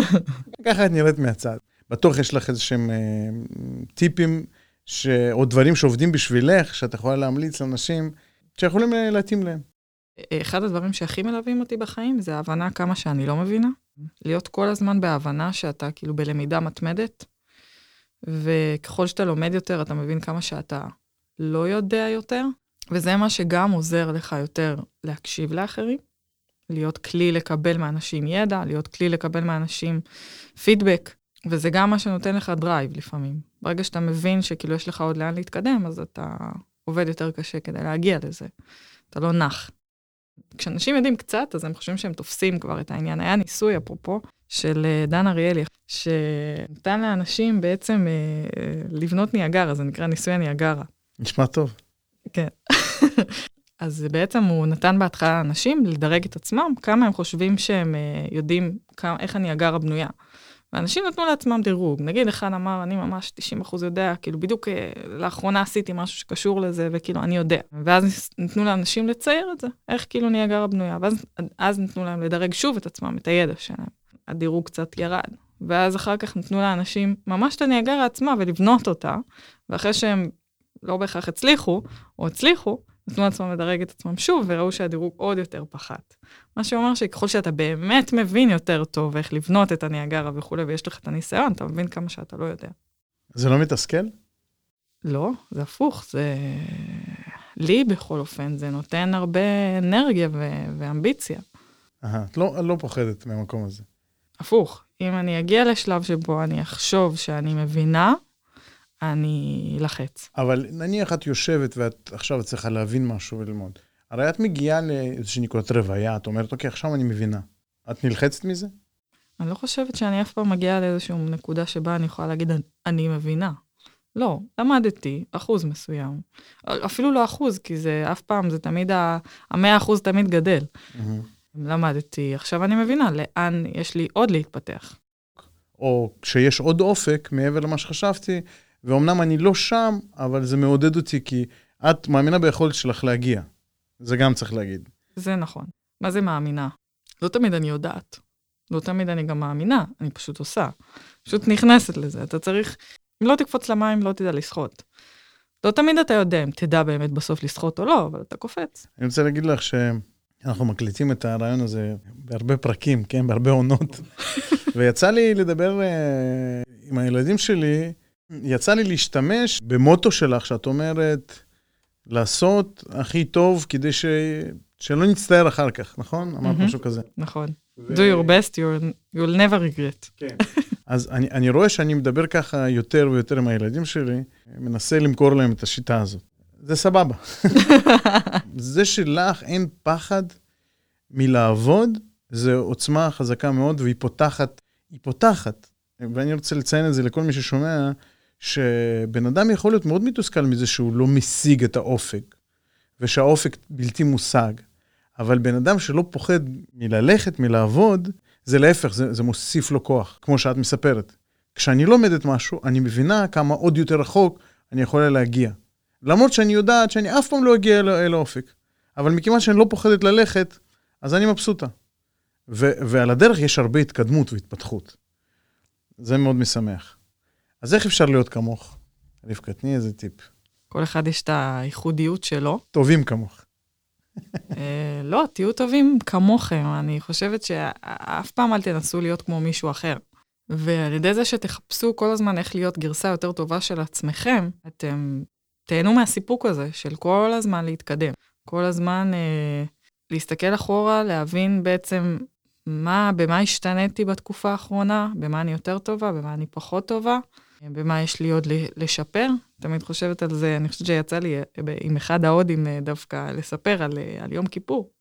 ככה את נראית מהצד. בטוח יש לך איזה שהם אה, טיפים ש... או דברים שעובדים בשבילך, שאת יכולה להמליץ לאנשים שיכולים אה, להתאים להם. אחד הדברים שהכי מלווים אותי בחיים זה ההבנה כמה שאני לא מבינה. להיות כל הזמן בהבנה שאתה כאילו בלמידה מתמדת, וככל שאתה לומד יותר, אתה מבין כמה שאתה לא יודע יותר, וזה מה שגם עוזר לך יותר להקשיב לאחרים, להיות כלי לקבל מאנשים ידע, להיות כלי לקבל מאנשים פידבק, וזה גם מה שנותן לך drive לפעמים. ברגע שאתה מבין שכאילו יש לך עוד לאן להתקדם, אז אתה עובד יותר קשה כדי להגיע לזה. אתה לא נח. כשאנשים יודעים קצת, אז הם חושבים שהם תופסים כבר את העניין. היה ניסוי, אפרופו, של אה, דן אריאלי, שנתן לאנשים בעצם אה, אה, לבנות ניאגרה, זה נקרא ניסוי הניאגרה. נשמע טוב. כן. אז בעצם הוא נתן בהתחלה לאנשים לדרג את עצמם, כמה הם חושבים שהם יודעים כמה, איך הניאגרה בנויה. ואנשים נתנו לעצמם דירוג. נגיד, אחד אמר, אני ממש 90 אחוז יודע, כאילו, בדיוק לאחרונה עשיתי משהו שקשור לזה, וכאילו, אני יודע. ואז נתנו לאנשים לצייר את זה, איך כאילו ניאגרה בנויה. ואז אז נתנו להם לדרג שוב את עצמם, את הידע שלהם. הדירוג קצת ירד. ואז אחר כך נתנו לאנשים ממש את הניאגרה עצמה ולבנות אותה, ואחרי שהם לא בהכרח הצליחו, או הצליחו, נתנו לעצמם לדרג את עצמם שוב, וראו שהדירוג עוד יותר פחת. מה שאומר שככל שאתה באמת מבין יותר טוב איך לבנות את הניאגרה וכולי, ויש לך את הניסיון, אתה מבין כמה שאתה לא יודע. זה לא מתסכל? לא, זה הפוך, זה... לי בכל אופן, זה נותן הרבה אנרגיה ו- ואמביציה. אהה, את לא, לא פוחדת מהמקום הזה. הפוך, אם אני אגיע לשלב שבו אני אחשוב שאני מבינה, אני אלחץ. אבל נניח את יושבת ואת עכשיו צריכה להבין משהו וללמוד. הרי את מגיעה לאיזושהי נקודת רוויה, את אומרת, אוקיי, עכשיו אני מבינה. את נלחצת מזה? אני לא חושבת שאני אף פעם מגיעה לאיזושהי נקודה שבה אני יכולה להגיד, אני מבינה. לא, למדתי אחוז מסוים. אפילו לא אחוז, כי זה אף פעם, זה תמיד, המאה אחוז תמיד גדל. למדתי, עכשיו אני מבינה לאן יש לי עוד להתפתח. או כשיש עוד אופק מעבר למה שחשבתי, ואומנם אני לא שם, אבל זה מעודד אותי כי את מאמינה ביכולת שלך להגיע. זה גם צריך להגיד. זה נכון. מה זה מאמינה? לא תמיד אני יודעת. לא תמיד אני גם מאמינה, אני פשוט עושה. פשוט נכנסת לזה. אתה צריך, אם לא תקפוץ למים, לא תדע לשחות. לא תמיד אתה יודע אם תדע באמת בסוף לשחות או לא, אבל אתה קופץ. אני רוצה להגיד לך שאנחנו מקליטים את הרעיון הזה בהרבה פרקים, כן? בהרבה עונות. ויצא לי לדבר uh, עם הילדים שלי, יצא לי להשתמש במוטו שלך, שאת אומרת, לעשות הכי טוב כדי ש... שלא נצטער אחר כך, נכון? אמרת משהו כזה. נכון. Do your best, you'll, you'll never regret. כן. אז אני, אני רואה שאני מדבר ככה יותר ויותר עם הילדים שלי, מנסה למכור להם את השיטה הזאת. זה סבבה. זה שלך אין פחד מלעבוד, זה עוצמה חזקה מאוד, והיא פותחת, היא פותחת. ואני רוצה לציין את זה לכל מי ששומע, שבן אדם יכול להיות מאוד מתוסכל מזה שהוא לא משיג את האופק, ושהאופק בלתי מושג. אבל בן אדם שלא פוחד מללכת, מלעבוד, זה להפך, זה, זה מוסיף לו כוח, כמו שאת מספרת. כשאני לומדת משהו, אני מבינה כמה עוד יותר רחוק אני יכולה להגיע. למרות שאני יודעת שאני אף פעם לא אגיע אל, אל האופק. אבל מכיוון שאני לא פוחדת ללכת, אז אני מבסוטה. ו- ועל הדרך יש הרבה התקדמות והתפתחות. זה מאוד משמח. אז איך אפשר להיות כמוך? רבקה, תני איזה טיפ. כל אחד יש את הייחודיות שלו. טובים כמוך. אה, לא, תהיו טובים כמוכם. אני חושבת שאף פעם אל תנסו להיות כמו מישהו אחר. ועל ידי זה שתחפשו כל הזמן איך להיות גרסה יותר טובה של עצמכם, אתם תהנו מהסיפוק הזה של כל הזמן להתקדם. כל הזמן אה, להסתכל אחורה, להבין בעצם מה, במה השתניתי בתקופה האחרונה, במה אני יותר טובה, במה אני פחות טובה, במה יש לי עוד לשפר. תמיד חושבת על זה, אני חושבת שיצא לי אה, עם אחד ההודים אה, דווקא לספר על, אה, על יום כיפור.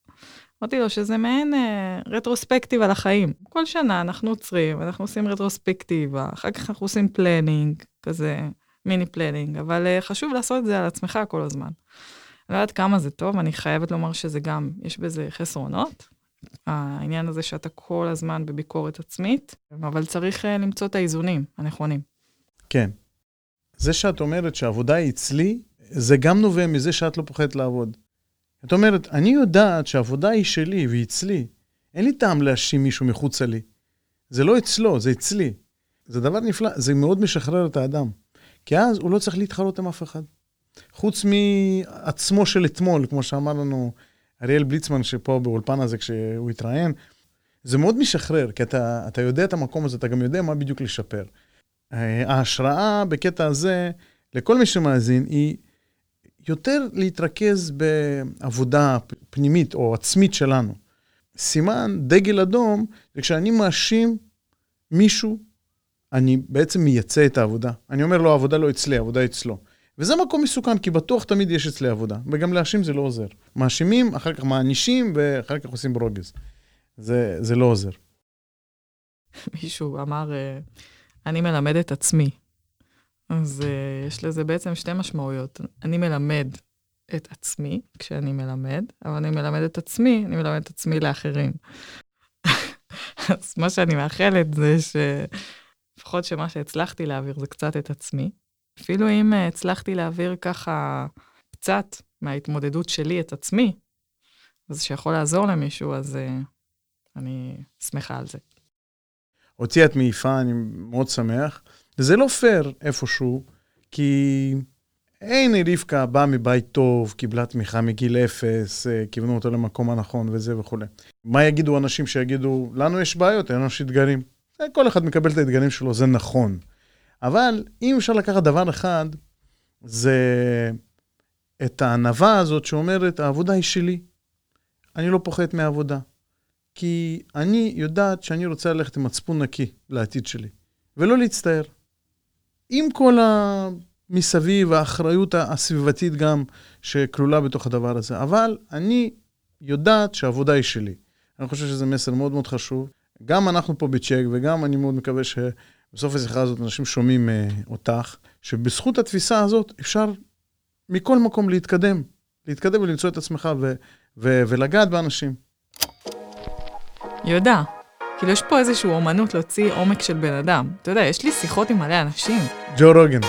אמרתי לו שזה מעין אה, retrospective על החיים. כל שנה אנחנו עוצרים, אנחנו עושים רטרוספקטיבה, אחר כך אנחנו עושים planning, כזה מיני planning, אבל אה, חשוב לעשות את זה על עצמך כל הזמן. לא יודעת כמה זה טוב, אני חייבת לומר שזה גם, יש בזה חסרונות. העניין הזה שאתה כל הזמן בביקורת עצמית, אבל צריך אה, למצוא את האיזונים הנכונים. כן. זה שאת אומרת שהעבודה היא אצלי, זה גם נובע מזה שאת לא פוחדת לעבוד. את אומרת, אני יודעת שהעבודה היא שלי והיא אצלי. אין לי טעם להאשים מישהו מחוצה לי. זה לא אצלו, זה אצלי. זה דבר נפלא, זה מאוד משחרר את האדם. כי אז הוא לא צריך להתחרות עם אף אחד. חוץ מעצמו של אתמול, כמו שאמר לנו אריאל בליצמן, שפה באולפן הזה כשהוא התראיין, זה מאוד משחרר, כי אתה, אתה יודע את המקום הזה, אתה גם יודע מה בדיוק לשפר. ההשראה בקטע הזה, לכל מי שמאזין, היא יותר להתרכז בעבודה פנימית או עצמית שלנו. סימן דגל אדום, וכשאני מאשים מישהו, אני בעצם מייצא את העבודה. אני אומר לו, העבודה לא אצלי, העבודה אצלו. וזה מקום מסוכן, כי בטוח תמיד יש אצלי עבודה, וגם להאשים זה לא עוזר. מאשימים, אחר כך מענישים, ואחר כך עושים ברוגז. זה, זה לא עוזר. מישהו אמר, אה, אני מלמד את עצמי. אז uh, יש לזה בעצם שתי משמעויות. אני מלמד את עצמי כשאני מלמד, אבל אני מלמד את עצמי, אני מלמד את עצמי לאחרים. אז מה שאני מאחלת זה שלפחות שמה שהצלחתי להעביר זה קצת את עצמי. אפילו אם uh, הצלחתי להעביר ככה קצת מההתמודדות שלי את עצמי, אז שיכול לעזור למישהו, אז uh, אני שמחה על זה. אותי את מעיפה, אני מאוד שמח. וזה לא פייר איפשהו, כי הנה רבקה באה מבית טוב, קיבלה תמיכה מגיל אפס, אה, כיוונו אותה למקום הנכון וזה וכולי. מה יגידו אנשים שיגידו, לנו יש בעיות, אין לנו אתגרים. כל אחד מקבל את האתגרים שלו, זה נכון. אבל אם אפשר לקחת דבר אחד, זה את הענווה הזאת שאומרת, העבודה היא שלי. אני לא פוחד מהעבודה. כי אני יודעת שאני רוצה ללכת עם מצפון נקי לעתיד שלי, ולא להצטער. עם כל המסביב, האחריות הסביבתית גם שכלולה בתוך הדבר הזה, אבל אני יודעת שהעבודה היא שלי. אני חושב שזה מסר מאוד מאוד חשוב. גם אנחנו פה בצ'ק, וגם אני מאוד מקווה שבסוף השיחה הזאת אנשים שומעים uh, אותך, שבזכות התפיסה הזאת אפשר מכל מקום להתקדם, להתקדם ולמצוא את עצמך ו- ו- ולגעת באנשים. יהודה, כאילו יש פה איזושהי אומנות להוציא עומק של בן אדם. אתה יודע, יש לי שיחות עם מלא אנשים. ג'ו רוגן.